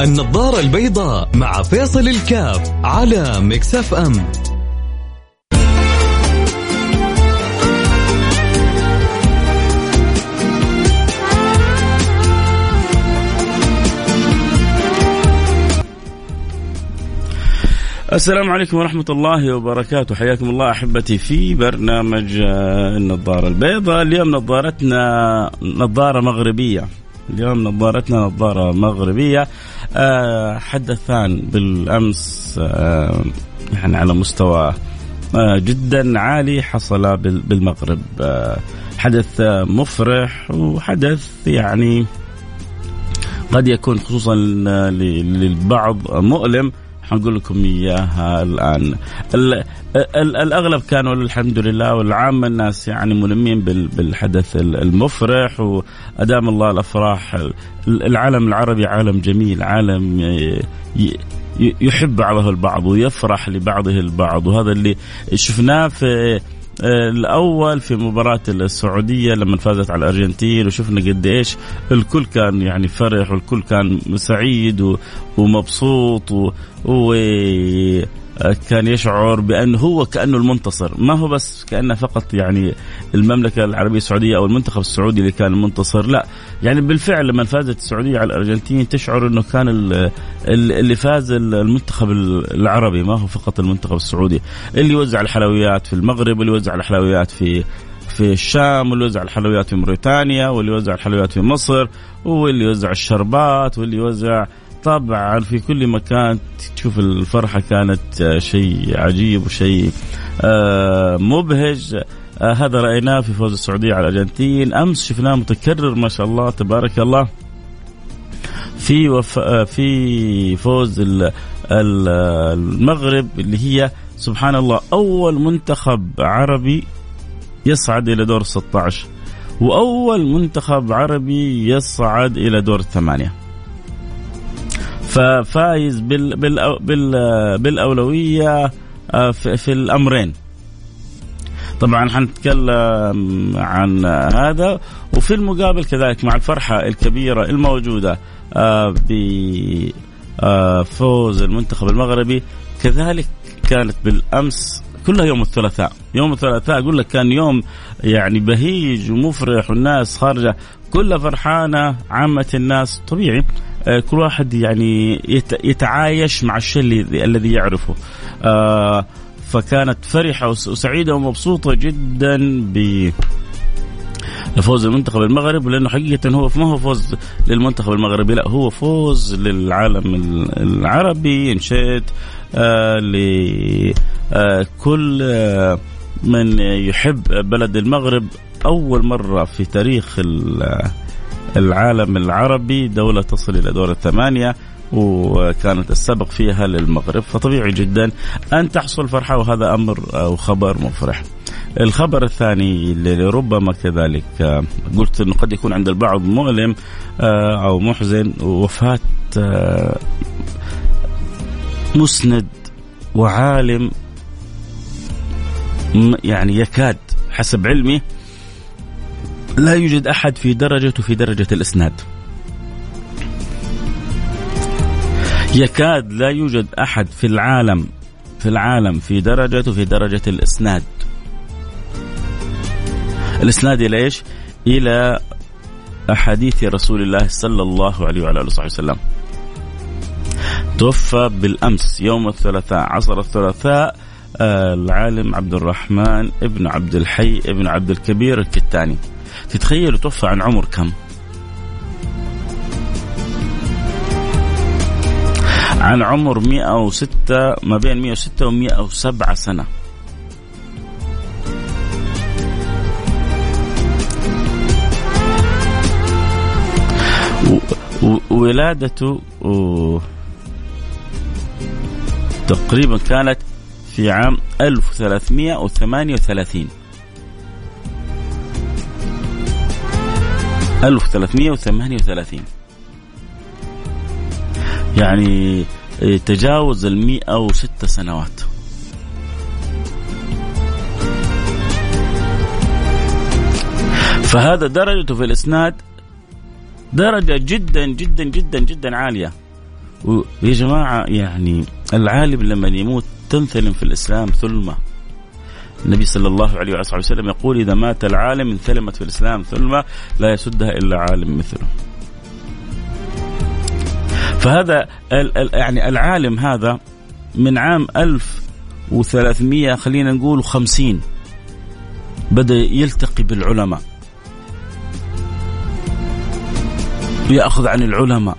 النظارة البيضاء مع فيصل الكاف على مكسف أم السلام عليكم ورحمة الله وبركاته. حياكم الله أحبتي في برنامج آه، النظارة البيضاء. اليوم نظارتنا نظارة مغربية. اليوم نظارتنا نظارة مغربية. آه، حدثان بالأمس آه، يعني على مستوى جدا عالي حصل بالمغرب. حدث مفرح وحدث يعني قد يكون خصوصا للبعض مؤلم. حنقول لكم إياها الآن. الأغلب كانوا الحمد لله والعامة الناس يعني ملمين بالحدث المفرح وأدام الله الأفراح العالم العربي عالم جميل عالم يحب بعضه البعض ويفرح لبعضه البعض. وهذا اللي شفناه في الأول في مباراة السعودية لما فازت على الأرجنتين وشفنا قد إيش الكل كان يعني فرح والكل كان سعيد ومبسوط و كان يشعر بأنه هو كأنه المنتصر. ما هو بس كأنه فقط يعني المملكة العربية السعودية أو المنتخب السعودي اللي كان المنتصر لا. يعني بالفعل لما فازت السعودية على الأرجنتين تشعر أنه كان اللي فاز المنتخب العربي ما هو فقط المنتخب السعودي. اللي يوزع الحلويات في المغرب واللي يوزع الحلويات في في الشام واللي يوزع الحلويات في موريتانيا واللي يوزع الحلويات في مصر واللي يوزع الشربات واللي يوزع طبعا في كل مكان تشوف الفرحة كانت آه، شيء عجيب وشيء آه، مبهج. آه، هذا رأيناه في فوز السعودية على الأرجنتين. أمس شفناه متكرر ما شاء الله تبارك الله في وف... في فوز المغرب اللي هي سبحان الله أول منتخب عربي يصعد إلى دور 16 وأول منتخب عربي يصعد إلى دور الثمانية ففايز بال بال بال بالأولوية آه، في, في الأمرين. طبعا حنتكلم عن هذا وفي المقابل كذلك مع الفرحة الكبيرة الموجودة آه، بفوز المنتخب المغربي كذلك كانت بالأمس كلها يوم الثلاثاء. يوم الثلاثاء أقول لك كان يوم يعني بهيج ومفرح والناس خارجة كلها فرحانة عامة الناس طبيعي. آه، كل واحد يعني يتعايش مع الشيء الذي يعرفه. آه، فكانت فرحة وسعيدة ومبسوطة جدا ب فوز المنتخب المغربي لأنه حقيقة هو ما هو فوز للمنتخب المغربي لا هو فوز للعالم العربي انشئت آه لكل آه من يحب بلد المغرب أول مرة في تاريخ العالم العربي دولة تصل إلى دور الثمانية وكانت السبق فيها للمغرب فطبيعي جدا أن تحصل فرحة وهذا أمر أو خبر مفرح. الخبر الثاني اللي ربما كذلك آه، قلت إنه قد يكون عند البعض مؤلم آه، أو محزن وفاه آه، مسند وعالم يعني يكاد حسب علمي لا يوجد أحد في درجته في درجة الإسناد. يكاد لا يوجد أحد في العالم في العالم في درجته في درجة الإسناد. الإسناد إلى إيش؟ إلى أحاديث رسول الله صلى الله عليه وعلى آله وصحبه وسلم. توفى بالأمس يوم الثلاثاء عصر الثلاثاء آه، العالم عبد الرحمن ابن عبد الحي ابن عبد الكبير الكتاني تتخيلوا توفى عن عمر كم؟ عن عمر 106 ما بين 106 و 107 سنه ولادته تقريبا كانت في عام 1338 1338 يعني إيه، تجاوز ال 106 سنوات. فهذا درجته في الإسناد درجة جدا جدا جدا جدا عالية. ويا جماعة يعني العالم لما يموت تنثلم في الإسلام ثلمة. النبي صلى الله عليه وآله وسلم يقول إذا مات العالم انثلمت في الإسلام ثلمة لا يسدها إلا عالم مثله. فهذا يعني العالم هذا من عام 1300 خلينا نقول 50 بدأ يلتقي بالعلماء. يأخذ عن العلماء.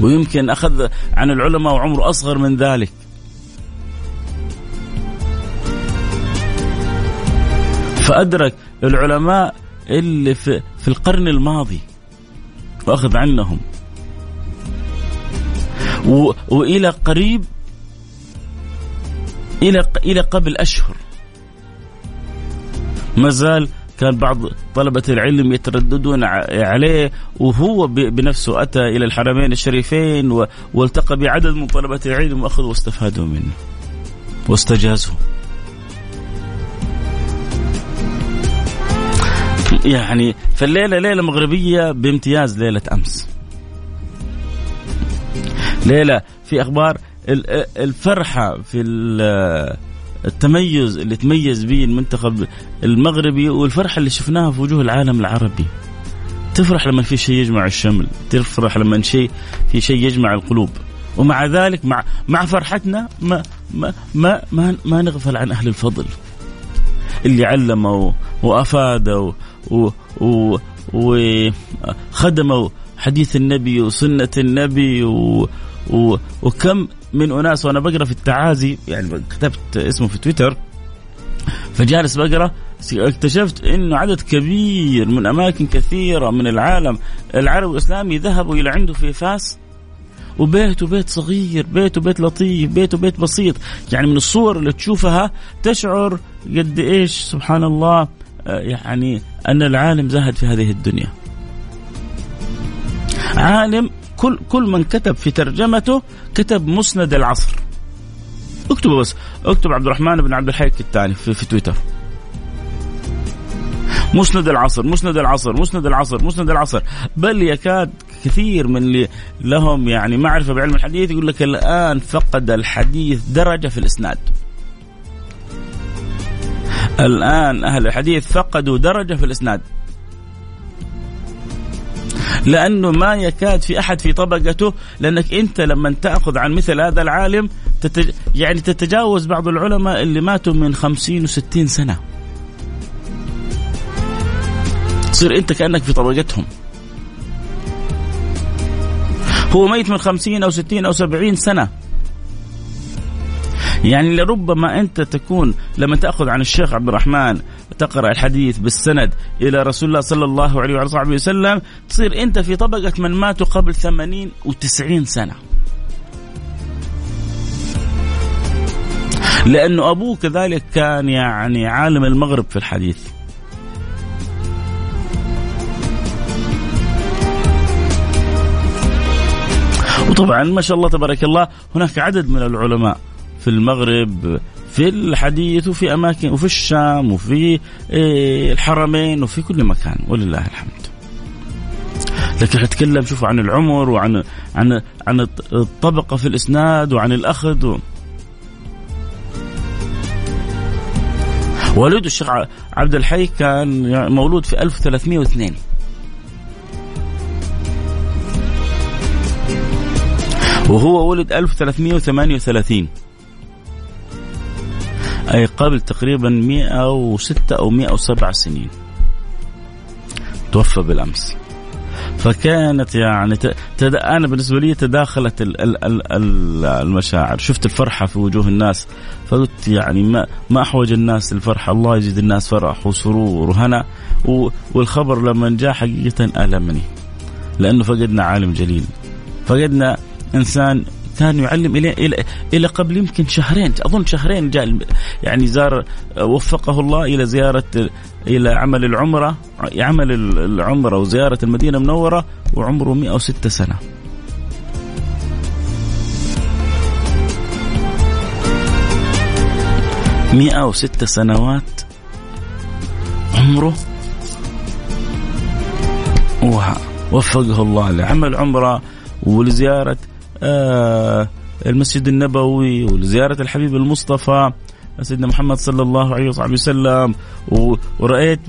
ويمكن أخذ عن العلماء وعمره أصغر من ذلك. فأدرك العلماء اللي في, في القرن الماضي وأخذ عنهم. و وإلى قريب إلى إلى قبل أشهر ما زال كان بعض طلبة العلم يترددون عليه وهو بنفسه أتى إلى الحرمين الشريفين والتقى بعدد من طلبة العلم وأخذوا واستفادوا منه واستجازوا. يعني فالليلة ليلة مغربية بامتياز ليلة أمس. ليلة في أخبار الفرحة في التميز اللي تميز به المنتخب المغربي والفرحة اللي شفناها في وجوه العالم العربي. تفرح لما في شيء يجمع الشمل تفرح لما شيء في شيء يجمع القلوب. ومع ذلك مع مع فرحتنا ما ما ما ما, ما نغفل عن أهل الفضل اللي علموا وأفادوا وخدموا حديث النبي وسنة النبي و و وكم من أناس. وأنا بقرأ في التعازي يعني كتبت اسمه في تويتر فجالس بقرأ اكتشفت إنه عدد كبير من أماكن كثيرة من العالم العربي والإسلامي ذهبوا إلى عنده في فاس وبيته بيت صغير بيته بيت لطيف بيته بيت بسيط. يعني من الصور اللي تشوفها تشعر قد إيش سبحان الله يعني أن العالم زهد في هذه الدنيا. عالم كل كل من كتب في ترجمته كتب مسند العصر. اكتبوا بس. اكتب عبد الرحمن بن عبد الحي الثاني في, في تويتر. مسند العصر مسند العصر مسند العصر مسند العصر. بل يكاد كثير من اللي لهم يعني معرفة بعلم الحديث يقول لك الآن فقد الحديث درجة في الإسناد. الآن أهل الحديث فقدوا درجة في الإسناد. لأنه ما يكاد في أحد في طبقته لأنك أنت لما تأخذ عن مثل هذا العالم تتج... يعني تتجاوز بعض العلماء اللي ماتوا من خمسين وستين سنة. تصير أنت كأنك في طبقتهم. هو ميت من خمسين أو ستين أو سبعين سنة. يعني لربما أنت تكون لما تأخذ عن الشيخ عبد الرحمن تقرأ الحديث بالسند إلى رسول الله صلى الله عليه وعلى صحبه وسلم تصير أنت في طبقة من ماتوا قبل ثمانين وتسعين سنة. لأنه ابوه كذلك كان يعني عالم المغرب في الحديث. وطبعا ما شاء الله تبارك الله هناك عدد من العلماء في المغرب في الحديث وفي أماكن وفي الشام وفي إيه، الحرمين وفي كل مكان ولله الحمد. لكن اتكلم شوفوا عن العمر وعن عن عن الطبقة في الإسناد وعن الأخذ. و والد الشيخ عبد الحي كان مولود في 1302 وهو ولد 1338 أي قبل تقريبا 106 أو 107 سنين. توفى بالأمس. فكانت يعني تد... أنا بالنسبة لي تداخلت ال... ال... ال... المشاعر، شفت الفرحة في وجوه الناس. فقلت يعني ما ما أحوج الناس الفرحة، الله يزيد الناس فرح وسرور وهنا. و... والخبر لما جاء حقيقة ألمني. لأنه فقدنا عالم جليل. فقدنا إنسان كان يعلم إلى إلى إلى قبل يمكن شهرين أظن شهرين جاء يعني زار وفقه الله إلى زياره إلى عمل العمرة عمل العمرة وزيارة المدينة المنورة وعمره 106 سنة. مئة وستة سنوات عمره وفقه الله لعمل عمرة ولزيارة المسجد النبوي ولزياره الحبيب المصطفى سيدنا محمد صلى الله عليه وصحبه وسلم. ورأيت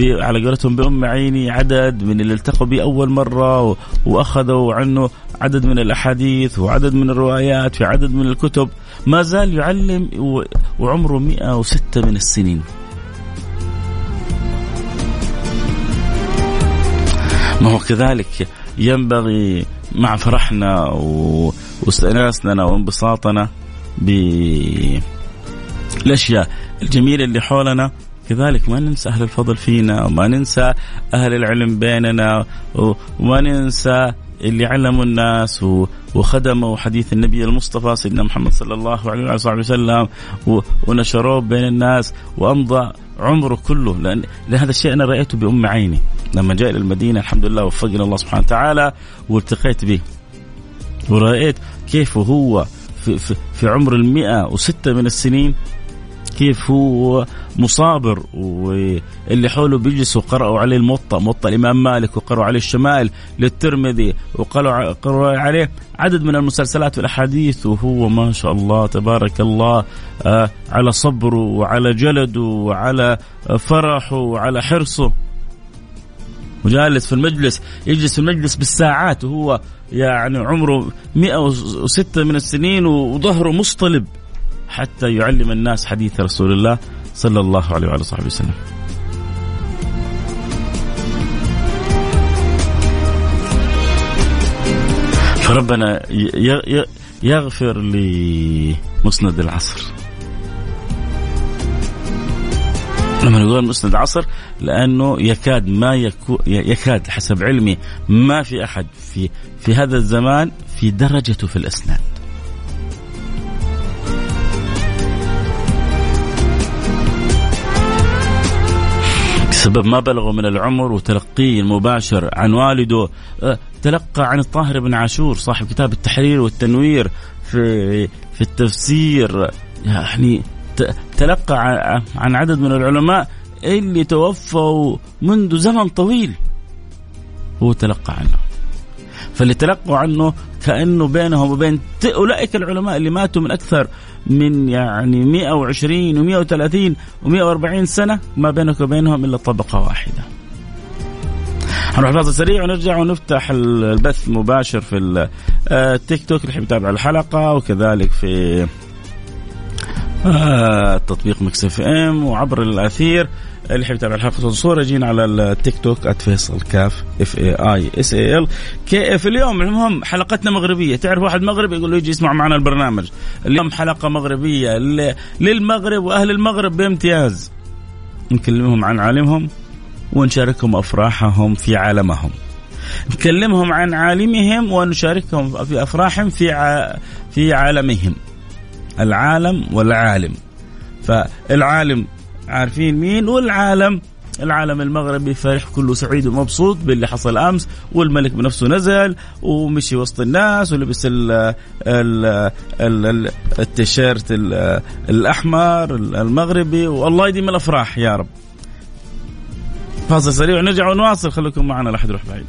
على قولتهم بأم عيني عدد من اللي التقوا به أول مرة وأخذوا عنه عدد من الأحاديث وعدد من الروايات في عدد من الكتب. ما زال يعلم وعمره 106 من السنين. ما هو كذلك ينبغي مع فرحنا واستئناسنا وانبساطنا بالاشياء الجميلة اللي حولنا. كذلك ما ننسى أهل الفضل فينا وما ننسى أهل العلم بيننا وما ننسى اللي علموا الناس وخدموا حديث النبي المصطفى سيدنا محمد صلى الله عليه وصحبه وسلم ونشروه بين الناس وامضى عمره كله. لأن هذا الشيء أنا رأيته بأم عيني. لما جاء إلى المدينة الحمد لله وفقنا الله سبحانه وتعالى والتقيت به. ورأيت كيف هو في, في, في عمر المئة وستة من السنين كيف هو مصابر واللي حوله بيجلسوا قرأوا عليه الموطأ موطأ الإمام مالك وقرأوا عليه الشمائل للترمذي وقرأوا عليه عدد من المسلسلات والأحاديث وهو ما شاء الله تبارك الله آه على صبره وعلى جلده وعلى فرحه وعلى حرصه. وجالس في المجلس يجلس في المجلس بالساعات وهو يعني عمره 106 من السنين وظهره مصطلب. حتى يعلم الناس حديث رسول الله صلى الله عليه وعلى وصحبه وسلم. فربنا يغفر لمسند العصر. لما نقول مسند عصر لأنه يكاد ما يكون يكاد حسب علمي ما في أحد في في هذا الزمان في درجته في الاسناد بسبب ما بلغه من العمر وتلقيه المباشر عن والده. أه، تلقى عن الطاهر بن عاشور صاحب كتاب التحرير والتنوير في في التفسير. يعني تلقى عن عدد من العلماء اللي توفوا منذ زمن طويل. هو تلقى عنه. فاللي تلقوا عنه كأنه بينهم وبين أولئك العلماء اللي ماتوا من أكثر من يعني 120 و130 و140 سنة ما بينك وبينهم إلا طبقة واحدة. هنروح فاصل سريع ونرجع ونفتح البث مباشر في التيك توك اللي يتابع الحلقة وكذلك في آه تطبيق Mix FM وعبر الأثير اللي يحب الحلقة والصورة جينا على التيك توك @فيصل كاف F A I S A L K اليوم المهم حلقتنا مغربية. تعرف واحد مغربي يقول له يجي يسمع معنا البرنامج. اليوم حلقة مغربية للمغرب وأهل المغرب بامتياز. نكلمهم عن عالمهم ونشاركهم أفراحهم في عالمهم. نكلمهم عن عالمهم ونشاركهم في أفراحهم في في عالمهم. العالم والعالم. فالعالم عارفين مين؟ والعالم. العالم المغربي فرح كله سعيد ومبسوط باللي حصل أمس والملك بنفسه نزل ومشي وسط الناس ولبس ال ال ال التيشيرت الأحمر المغربي والله يديم الأفراح يا رب. فاصل سريع ونرجع ونواصل خليكم معنا لا احد يروح بعيد.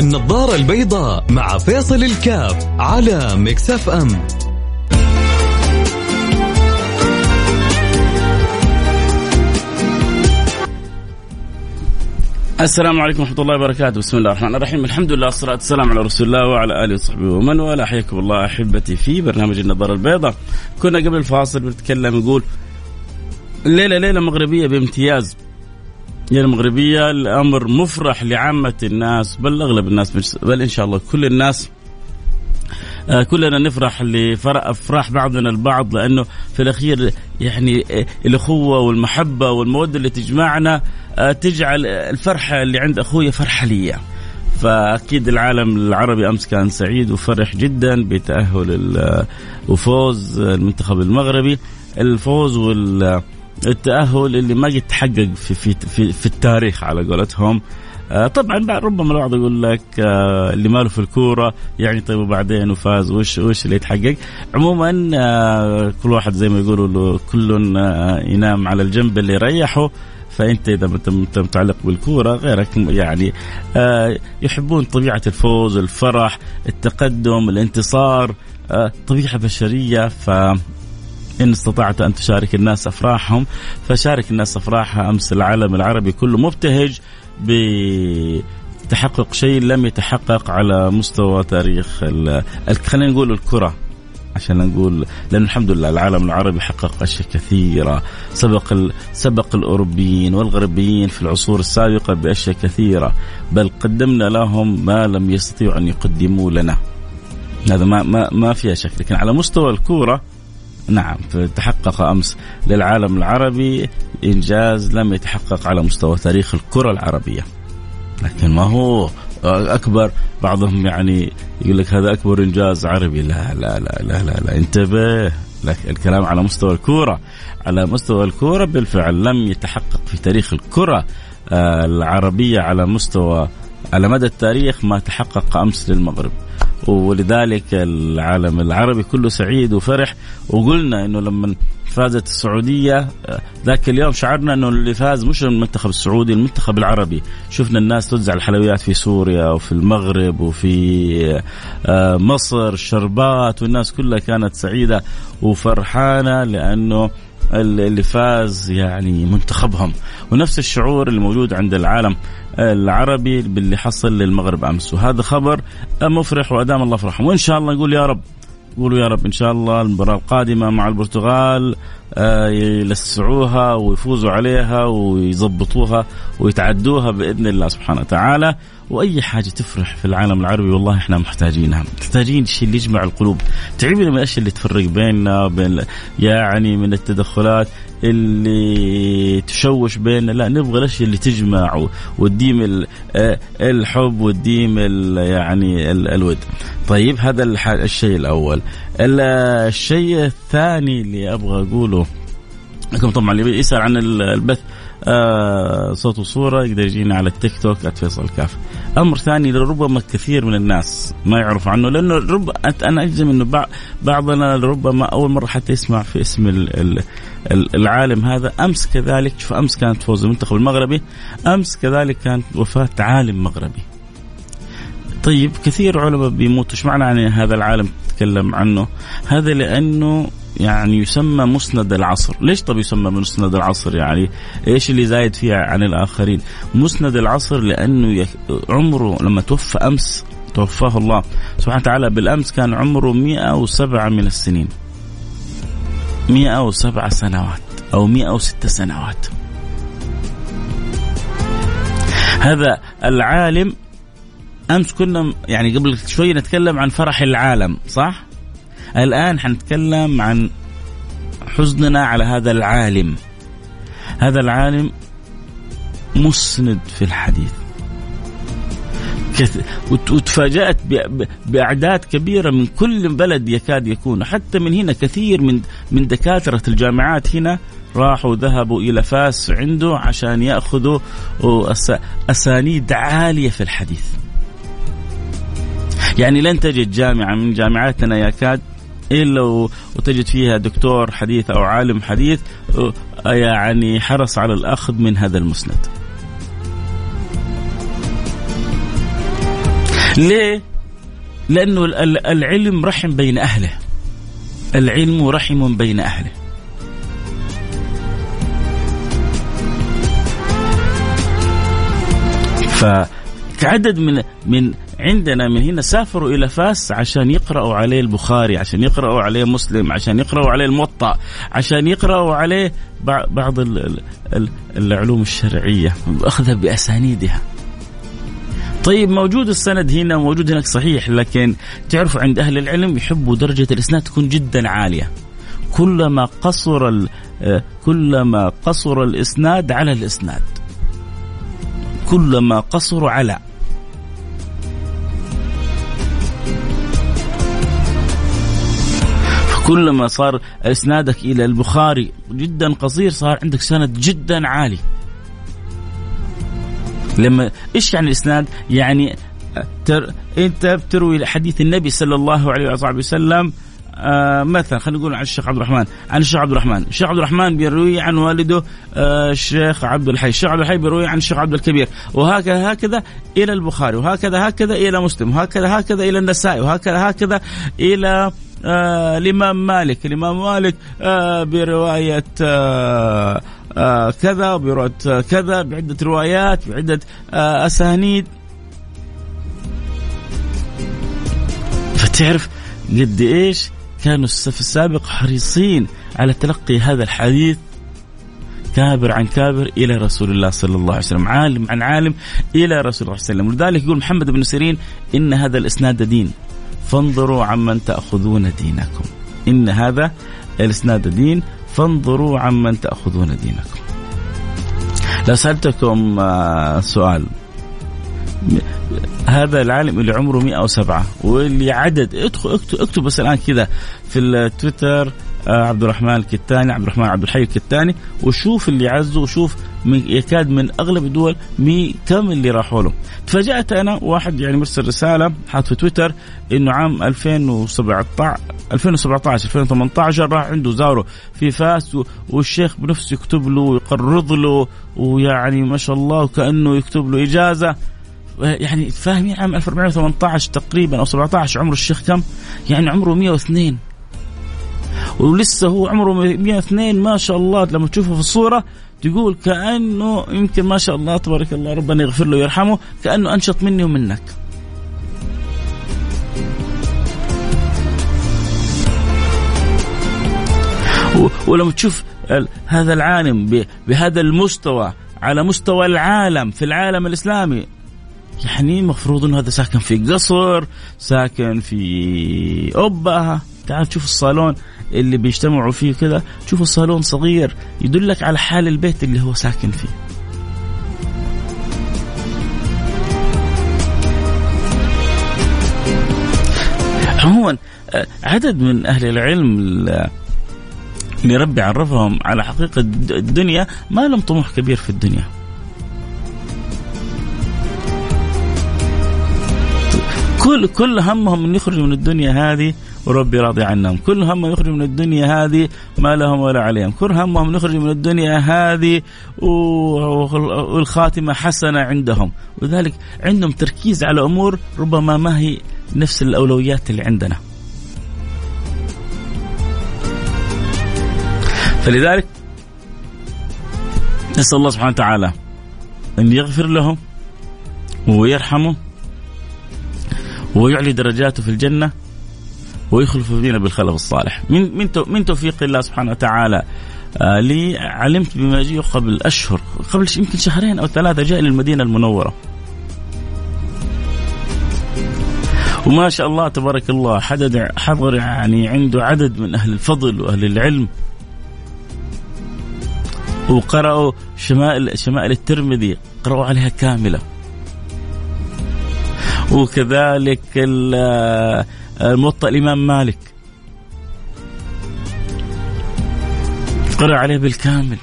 النظارة البيضاء مع فيصل الكاف على مكسف أم. السلام عليكم ورحمة الله وبركاته، بسم الله الرحمن الرحيم، الحمد لله والصلاة والسلام على رسول الله وعلى آله وصحبه ومن والاه، حياكم الله أحبتي في برنامج النظارة البيضاء. كنا قبل الفاصل بنتكلم نقول الليلة ليلة مغربية بامتياز. يا المغربية. الأمر مفرح لعامة الناس بل أغلب الناس بل إن شاء الله كل الناس آه، كلنا نفرح لافراح بعضنا البعض لأنه في الأخير يعني آه، الأخوة والمحبة والمودة اللي تجمعنا آه، تجعل الفرحة اللي عند أخويا فرحة لي فأكيد العالم العربي أمس كان سعيد وفرح جدا بتأهل وفوز المنتخب المغربي. الفوز وال التأهل اللي ما قد تحقق في في في, في التاريخ على قولتهم. آه طبعا ربما البعض يقول لك آه اللي ماله في الكورة يعني طيب وبعدين وفاز وش وش اللي يتحقق؟ عموما آه كل واحد زي ما يقولوا كل آه ينام على الجنب اللي يريحه. فأنت إذا انت متعلق بالكورة غيرك يعني يحبون طبيعة الفوز الفرح التقدم الانتصار طبيعة بشرية. ف إن استطعت أن تشارك الناس أفراحهم فشارك الناس أفراحها أمس العالم العربي كله مبتهج بتحقق شيء لم يتحقق على مستوى تاريخ خلينا نقول الكرة عشان نقول لأن الحمد لله العالم العربي حقق أشياء كثيرة سبق سبق الأوروبيين والغربيين في العصور السابقة بأشياء كثيرة بل قدمنا لهم ما لم يستطيعوا أن يقدموا لنا. هذا ما ما ما فيها شك لكن على مستوى الكورة نعم تحقق أمس للعالم العربي إنجاز لم يتحقق على مستوى تاريخ الكرة العربية. لكن ما هو أكبر بعضهم يعني يقول لك هذا أكبر إنجاز عربي. لا لا لا لا لا, لا انتبه. لك الكلام على مستوى الكورة على مستوى الكورة بالفعل لم يتحقق في تاريخ الكرة آه، العربية على مستوى على مدى التاريخ ما تحقق أمس للمغرب. ولذلك العالم العربي كله سعيد وفرح. وقلنا إنه لما فازت السعودية ذاك اليوم شعرنا إنه اللي فاز مش المنتخب السعودي المنتخب العربي. شفنا الناس توزع الحلويات في سوريا وفي المغرب وفي آه، مصر الشربات والناس كلها كانت سعيدة وفرحانة لأنه اللي فاز يعني منتخبهم. ونفس الشعور اللي موجود عند العالم العربي باللي حصل للمغرب أمس. وهذا خبر مفرح وأدام الله فرحهم. وإن شاء الله نقول يا رب قولوا يا رب إن شاء الله المباراة القادمة مع البرتغال آه، يلسعوها ويفوزوا عليها ويظبطوها ويتعدوها بإذن الله سبحانه وتعالى. وأي حاجة تفرح في العالم العربي والله إحنا محتاجينها. محتاجين الشيء اللي يجمع القلوب. تعبنا من الأشياء اللي تفرق بيننا وبين يعني من التدخلات اللي تشوش بيننا؟ لا نبغى الأشياء اللي تجمع وتديم آه، الحب وتديم يعني الود. طيب هذا الشيء الأول. الشيء الثاني اللي أبغى أقوله لكم طبعا اللي يسأل عن البث. آه صوت وصورة يقدر يجينا على التيك توك @فيصل كاف. أمر ثاني لربما كثير من الناس ما يعرف عنه لأنه رب أنا أجزم إنه بعضنا ربما أول مرة حتى يسمع في اسم العالم هذا أمس كذلك شوف أمس كانت فوز المنتخب المغربي أمس كذلك كانت وفاة عالم مغربي. طيب كثير علماء بيموتوا إيش معنى يعني هذا العالم تتكلم عنه؟ هذا لأنه يعني يسمى مسند العصر. ليش طب يسمى مسند العصر يعني؟ إيش اللي زايد فيها عن الآخرين؟ مسند العصر لأنه عمره لما توفى أمس توفاه الله سبحانه وتعالى بالأمس كان عمره 107 من السنين. 107 سنوات أو 106 سنوات. هذا العالم أمس كنا يعني قبل شوي نتكلم عن فرح العالم صح؟ الآن حنتكلم عن حزننا على هذا العالم. هذا العالم مسند في الحديث. وتفاجأت بأعداد كبيرة من كل بلد يكاد يكون. حتى من هنا كثير من من دكاترة الجامعات هنا راحوا ذهبوا إلى فاس عنده عشان يأخذوا أسانيد عالية في الحديث. يعني لن تجد جامعة من جامعاتنا يكاد إلا وتجد فيها دكتور حديث أو عالم حديث يعني حرص على الأخذ من هذا المسند. ليه؟ لأنه العلم رحم بين أهله. العلم رحم بين أهله. فكعدد من من عندنا من هنا سافروا إلى فاس عشان يقرأوا عليه البخاري عشان يقرأوا عليه مسلم عشان يقرأوا عليه الموطأ عشان يقرأوا عليه بعض العلوم الشرعية أخذها بأسانيدها. طيب موجود السند هنا موجود هناك صحيح لكن تعرفوا عند أهل العلم يحبوا درجة الإسناد تكون جدا عالية. كلما قصر كلما قصر الإسناد على الإسناد. كلما قصروا على كلما صار إسنادك إلى البخاري جدا قصير صار عندك سند جدا عالي. لما إيش يعني الإسناد؟ يعني تر... انت بتروي حديث النبي صلى الله عليه وصحبه وسلم آه مثلا خلينا نقول عن الشيخ عبد الرحمن. عن الشيخ عبد الرحمن. الشيخ عبد الرحمن بيروي عن والده آه الشيخ عبد الحي. الشيخ عبد الحي بيروي عن الشيخ عبد الكبير. وهكذا هكذا إلى البخاري وهكذا هكذا إلى مسلم وهكذا هكذا إلى النسائي وهكذا هكذا إلى آه الإمام مالك. الإمام مالك آه برواية آه كذا برواية كذا بعدة روايات بعدة آه أسانيد. فتعرف قد إيش كانوا في السابق حريصين على تلقي هذا الحديث كابر عن كابر إلى رسول الله صلى الله عليه وسلم، عالم عن عالم إلى رسول الله صلى الله عليه وسلم، ولذلك يقول محمد بن سيرين إن هذا الإسناد دين. فانظروا عمن تأخذون دينكم. إن هذا الإسناد دين فانظروا عمن تأخذون دينكم. لو سألتكم آه، سؤال هذا العالم اللي عمره 107 واللي عدد ادخل اكتب, اكتب بس الآن كذا في التويتر عبد الرحمن الكتاني عبد الرحمن عبد الحي الكتاني وشوف اللي عزه وشوف من يكاد من أغلب الدول مي كم اللي راحوا له. تفاجأت أنا واحد يعني مرسل رسالة حاط في تويتر إنه عام 2017 2017 2018 راح عنده زاره في فاس والشيخ بنفسه يكتب له ويقرض له ويعني ما شاء الله وكأنه يكتب له إجازة. يعني فاهمين عام 1418 تقريبا أو 17 عمر الشيخ كم؟ يعني عمره 102 ولسه هو عمره 102 ما شاء الله. لما تشوفه في الصورة تقول كأنه يمكن ما شاء الله تبارك الله ربنا يغفر له ويرحمه كأنه أنشط مني ومنك. ولما تشوف هذا العالم بهذا المستوى على مستوى العالم في العالم الإسلامي يعني مفروض إنه هذا ساكن في قصر ساكن في أبة تعال تشوف الصالون. اللي بيجتمعوا فيه كذا تشوف الصالون صغير يدلك على حال البيت اللي هو ساكن فيه. عموما عدد من أهل العلم اللي ربي عرفهم على حقيقة الدنيا ما لهم طموح كبير في الدنيا. كل كل همهم إن يخرجوا من الدنيا هذه وربي راضي عنهم. كل همهم يخرجوا من الدنيا هذه ما لهم ولا عليهم. كل همهم يخرجوا من الدنيا هذه والخاتمة حسنة عندهم. ولذلك عندهم تركيز على أمور ربما ما هي نفس الأولويات اللي عندنا. فلذلك نسأل الله سبحانه وتعالى أن يغفر لهم ويرحمهم ويعلي درجاته في الجنة. ويخلف فينا بالخلف الصالح. من من من توفيق الله سبحانه وتعالى آه لي علمت بما جاء قبل أشهر قبل يمكن شهرين أو ثلاثة جاء للمدينة المنورة. وما شاء الله تبارك الله حدد حضر يعني عنده عدد من أهل الفضل وأهل العلم. وقرأوا شمائل شمائل الترمذي قرأوا عليها كاملة. وكذلك الموطأ الإمام مالك قرأ عليه بالكامل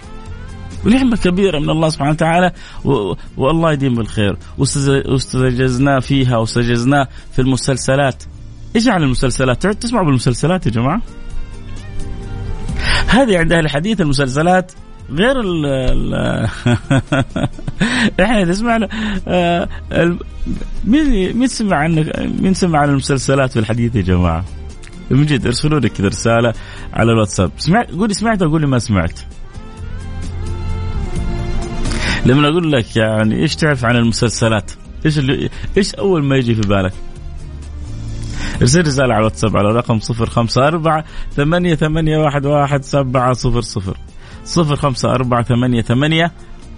ونعمة كبيرة من الله سبحانه وتعالى و... والله يديم بالخير واستجزناه فيها واستجزناه في المسلسلات إيش عن المسلسلات؟ تسمعوا بالمسلسلات يا جماعة؟ هذه عند أهل الحديث المسلسلات غير ال إحنا نسمع آه، مين مين سمع عنك مين سمع عن المسلسلات في الحديث يا جماعة؟ من جد ارسلوا لي كذا رسالة على الواتساب سمعت قولي سمعت أو قولي ما سمعت لما أقول لك يعني إيش تعرف عن المسلسلات؟ إيش اللي إيش أول ما يجي في بالك؟ ارسل رسالة على الواتساب على رقم صفر خمسة أربعة ثمانية ثمانية واحد واحد سبعة صفر صفر صفر خمسة أربعة ثمانية ثمانية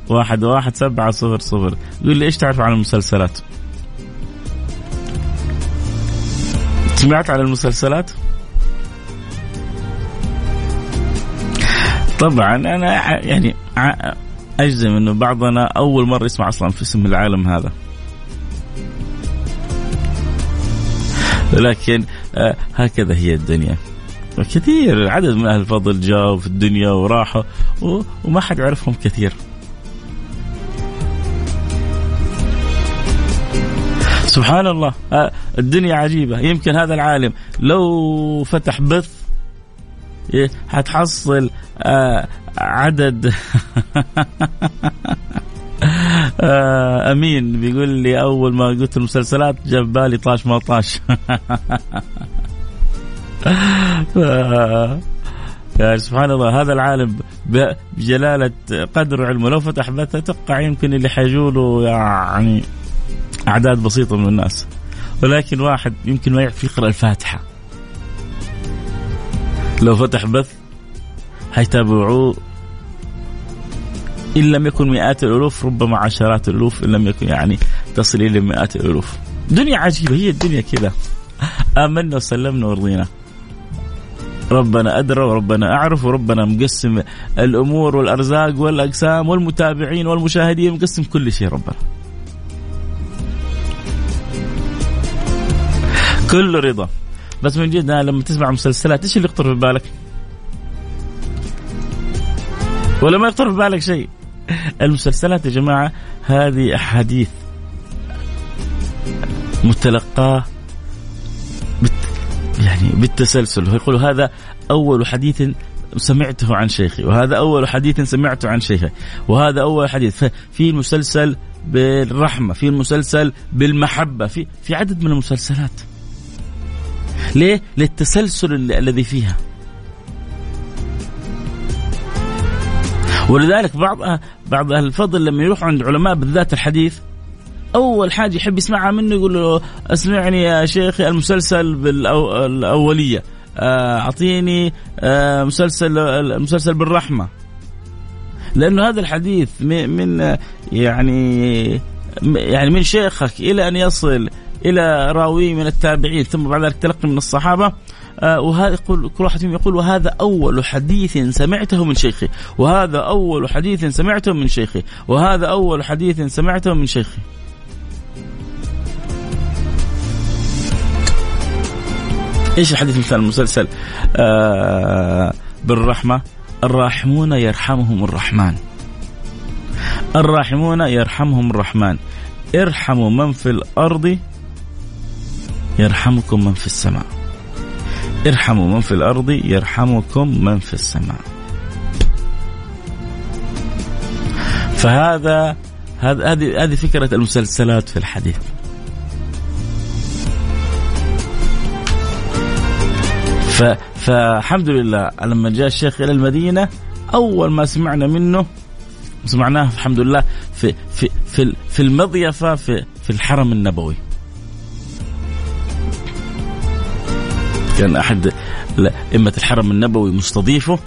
واحد واحد سبعة صفر صفر. يقول لي إيش تعرف عن المسلسلات؟ سمعت عن المسلسلات؟ طبعا أنا يعني أجزم أنه بعضنا أول مرة يسمع أصلا في اسم العالم هذا. لكن آه، هكذا هي الدنيا. كثير عدد من أهل الفضل جاوا في الدنيا وراحوا وما حد يعرفهم كثير. سبحان الله. الدنيا عجيبة. يمكن هذا العالم لو فتح بث إيه، حتحصل عدد. أمين بيقول لي أول ما قلت المسلسلات جاب بالي طاش ما طاش. يا سبحان الله هذا العالم بجلالة قدر وعلمه لو فتح بث أتوقع يمكن اللي حيجوله يعني أعداد بسيطة من الناس. ولكن واحد يمكن ما يعرف يقرأ الفاتحة. لو فتح بث حيتابعوه. إن لم يكن مئات الألوف ربما عشرات الألوف إن لم يكن يعني تصل إلى مئات الألوف. دنيا عجيبة هي الدنيا كذا. آمنا وسلمنا ورضينا ربنا أدرى وربنا أعرف وربنا مقسم الأمور والأرزاق والأقسام والمتابعين والمشاهدين مقسم كل شيء ربنا. كله رضا. بس من جد لما تسمع مسلسلات إيش اللي يخطر في بالك؟ ولا ما يخطر في بالك شيء؟ المسلسلات يا جماعة هذه أحاديث متلقاة يعني بالتسلسل. يقول هذا أول حديث سمعته عن شيخي وهذا أول حديث سمعته عن شيخي وهذا أول حديث. في المسلسل بالرحمة في المسلسل بالمحبة في في عدد من المسلسلات. ليه؟ للتسلسل الذي فيها. ولذلك بعض بعض أهل الفضل لما يروح عند علماء بالذات الحديث أول حاجة يحب يسمعها منه يقول له أسمعني يا شيخي المسلسل بالاوليه آه، أعطيني آه، مسلسل المسلسل بالرحمة. لأنه هذا الحديث من يعني يعني من شيخك إلى أن يصل إلى راوي من التابعين ثم بعد ذلك تلقي من الصحابة. آه، وهذا يقول كل واحد فيهم يقول وهذا أول حديث سمعته من شيخي. وهذا أول حديث سمعته من شيخي. وهذا أول حديث سمعته من شيخي. إيش الحديث مثال المسلسل آه بالرحمة الراحمون يرحمهم الرحمن. الراحمون يرحمهم الرحمن. ارحموا من في الأرض يرحمكم من في السماء. ارحموا من في الأرض يرحمكم من في السماء. فهذا هذه هذه فكرة المسلسلات في الحديث. فالحمد لله لما جاء الشيخ إلى المدينة أول ما سمعنا منه سمعناه الحمد لله في في في في المضيفة في في الحرم النبوي. كان أحد ائمه الحرم النبوي مستضيفه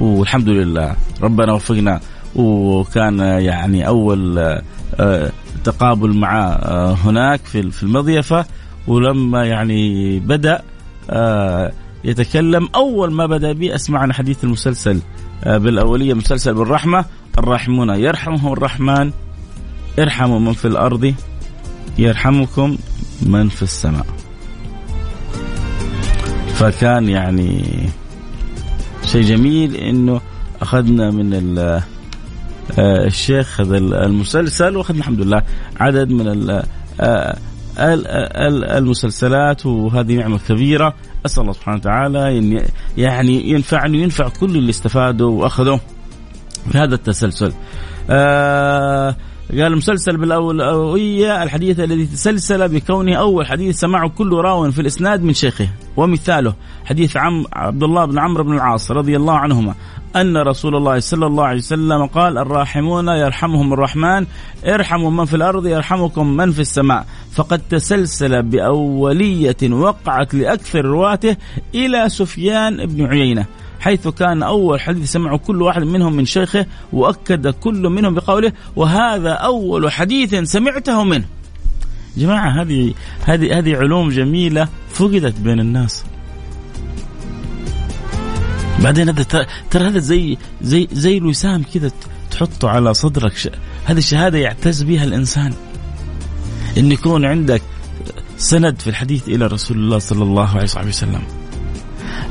والحمد لله ربنا وفقنا وكان يعني أول آه، تقابل معه آه، هناك في المضيفة ولما يعني بدأ آه، يتكلم أول ما بدأ بي أسمع عن حديث المسلسل بالأولية مسلسل بالرحمة الراحمون يرحمهم الرحمن ارحموا من في الأرض يرحمكم من في السماء. فكان يعني شيء جميل إنه أخذنا من آه، الشيخ هذا المسلسل وأخذنا الحمد لله عدد من آه، المسلسلات وهذه نعمة كبيرة. أسأل الله سبحانه وتعالى إن يعني ينفعني وينفع كل اللي استفادوا واخذوا في هذا التسلسل. آه قال مسلسل بالأولوية الحديث الذي تسلسل بكونه أول حديث سمعه كل راو في الإسناد من شيخه ومثاله حديث عم عبد الله بن عمرو بن العاص رضي الله عنهما أن رسول الله صلى الله عليه وسلم قال الراحمون يرحمهم الرحمن ارحموا من في الأرض يرحمكم من في السماء. فقد تسلسل بأولية وقعت لأكثر رواته إلى سفيان بن عيينة. حيث كان أول حديث سمعه كل واحد منهم من شيخه وأكد كل منهم بقوله وهذا أول حديث سمعته منه. جماعة هذه هذه هذه علوم جميلة فقدت بين الناس. بعدين هذا ترى هذا زي زي زي الوسام كذا تحطه على صدرك. ش... هذه الشهادة يعتز بها الإنسان. أن يكون عندك سند في الحديث إلى رسول الله صلى الله عليه وسلم.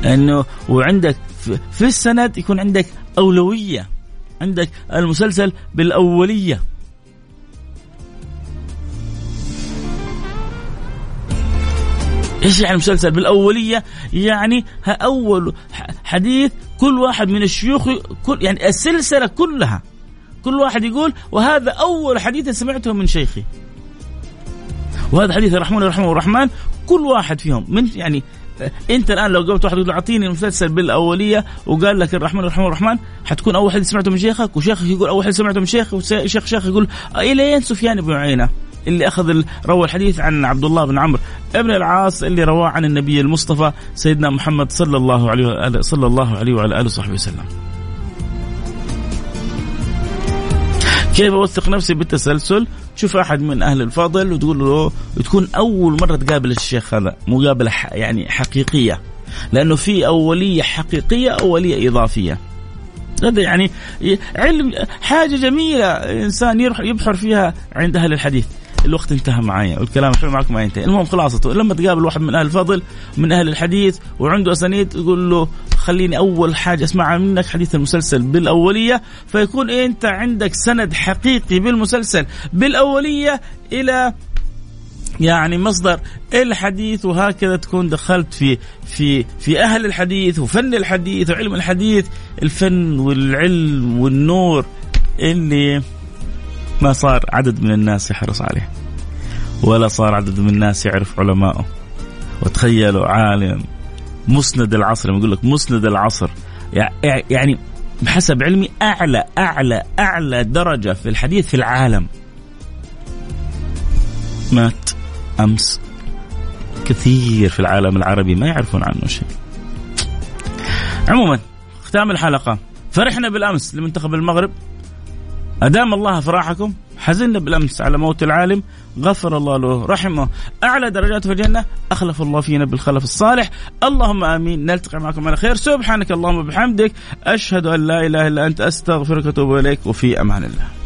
أنه وعندك في السند يكون عندك أولوية عندك المسلسل بالأولية إيش يعني مسلسل بالأولية؟ يعني أول حديث كل واحد من الشيوخ كل يعني السلسلة كلها كل واحد يقول وهذا أول حديث سمعته من شيخي. وهذا حديث الرحمن الرحمن الرحمن كل واحد فيهم من يعني انت الآن لو قلت واحد يقول أعطيني المسلسل بالأولية وقال لك الرحمن الرحمن الرحمن حتكون أول حديث سمعته من شيخك وشيخك يقول أول حديث سمعته من شيخ وشيخ شيخ يقول الين سفيان بن عيينة اللي أخذ روى الحديث عن عبد الله بن عمرو ابن العاص اللي رواه عن النبي المصطفى سيدنا محمد صلى الله عليه وآله صلى الله عليه وعلى اله وصحبه وسلم. كيف أوثق نفسي بالتسلسل؟ تشوف أحد من أهل الفضل وتقول له تكون أول مرة تقابل الشيخ هذا مقابلة يعني حقيقية لأنه في أولية حقيقية أولية إضافية. هذا يعني علم حاجة جميلة إنسان يبحر فيها عند أهل الحديث. الوقت انتهى معي والكلام الحلو معكم ما ينتهي. المهم خلاصته لما تقابل واحد من أهل الفضل من أهل الحديث وعنده أسانيد تقول له خليني أول حاجة اسمعها منك حديث المسلسل بالأولية فيكون أنت عندك سند حقيقي بالمسلسل. بالأولية إلى يعني مصدر الحديث وهكذا تكون دخلت في في في أهل الحديث وفن الحديث وعلم الحديث الفن والعلم والنور اللي ما صار عدد من الناس يحرص عليه. ولا صار عدد من الناس يعرف علمائه وتخيلوا عالم مسند العصر يقول لك مسند العصر يعني بحسب علمي أعلى أعلى أعلى درجة في الحديث في العالم. مات أمس كثير في العالم العربي ما يعرفون عنه شيء. عموما ختام الحلقة. فرحنا بالأمس لمنتخب المغرب. أدام الله أفراحكم حزنا بالأمس على موت العالم غفر الله له رحمه. أعلى درجاته في الجنة أخلف الله فينا بالخلف الصالح. اللهم آمين. نلتقي معكم على خير. سبحانك اللهم وبحمدك أشهد أن لا إله إلا أنت أستغفرك وأتوب إليك وفي أمان الله.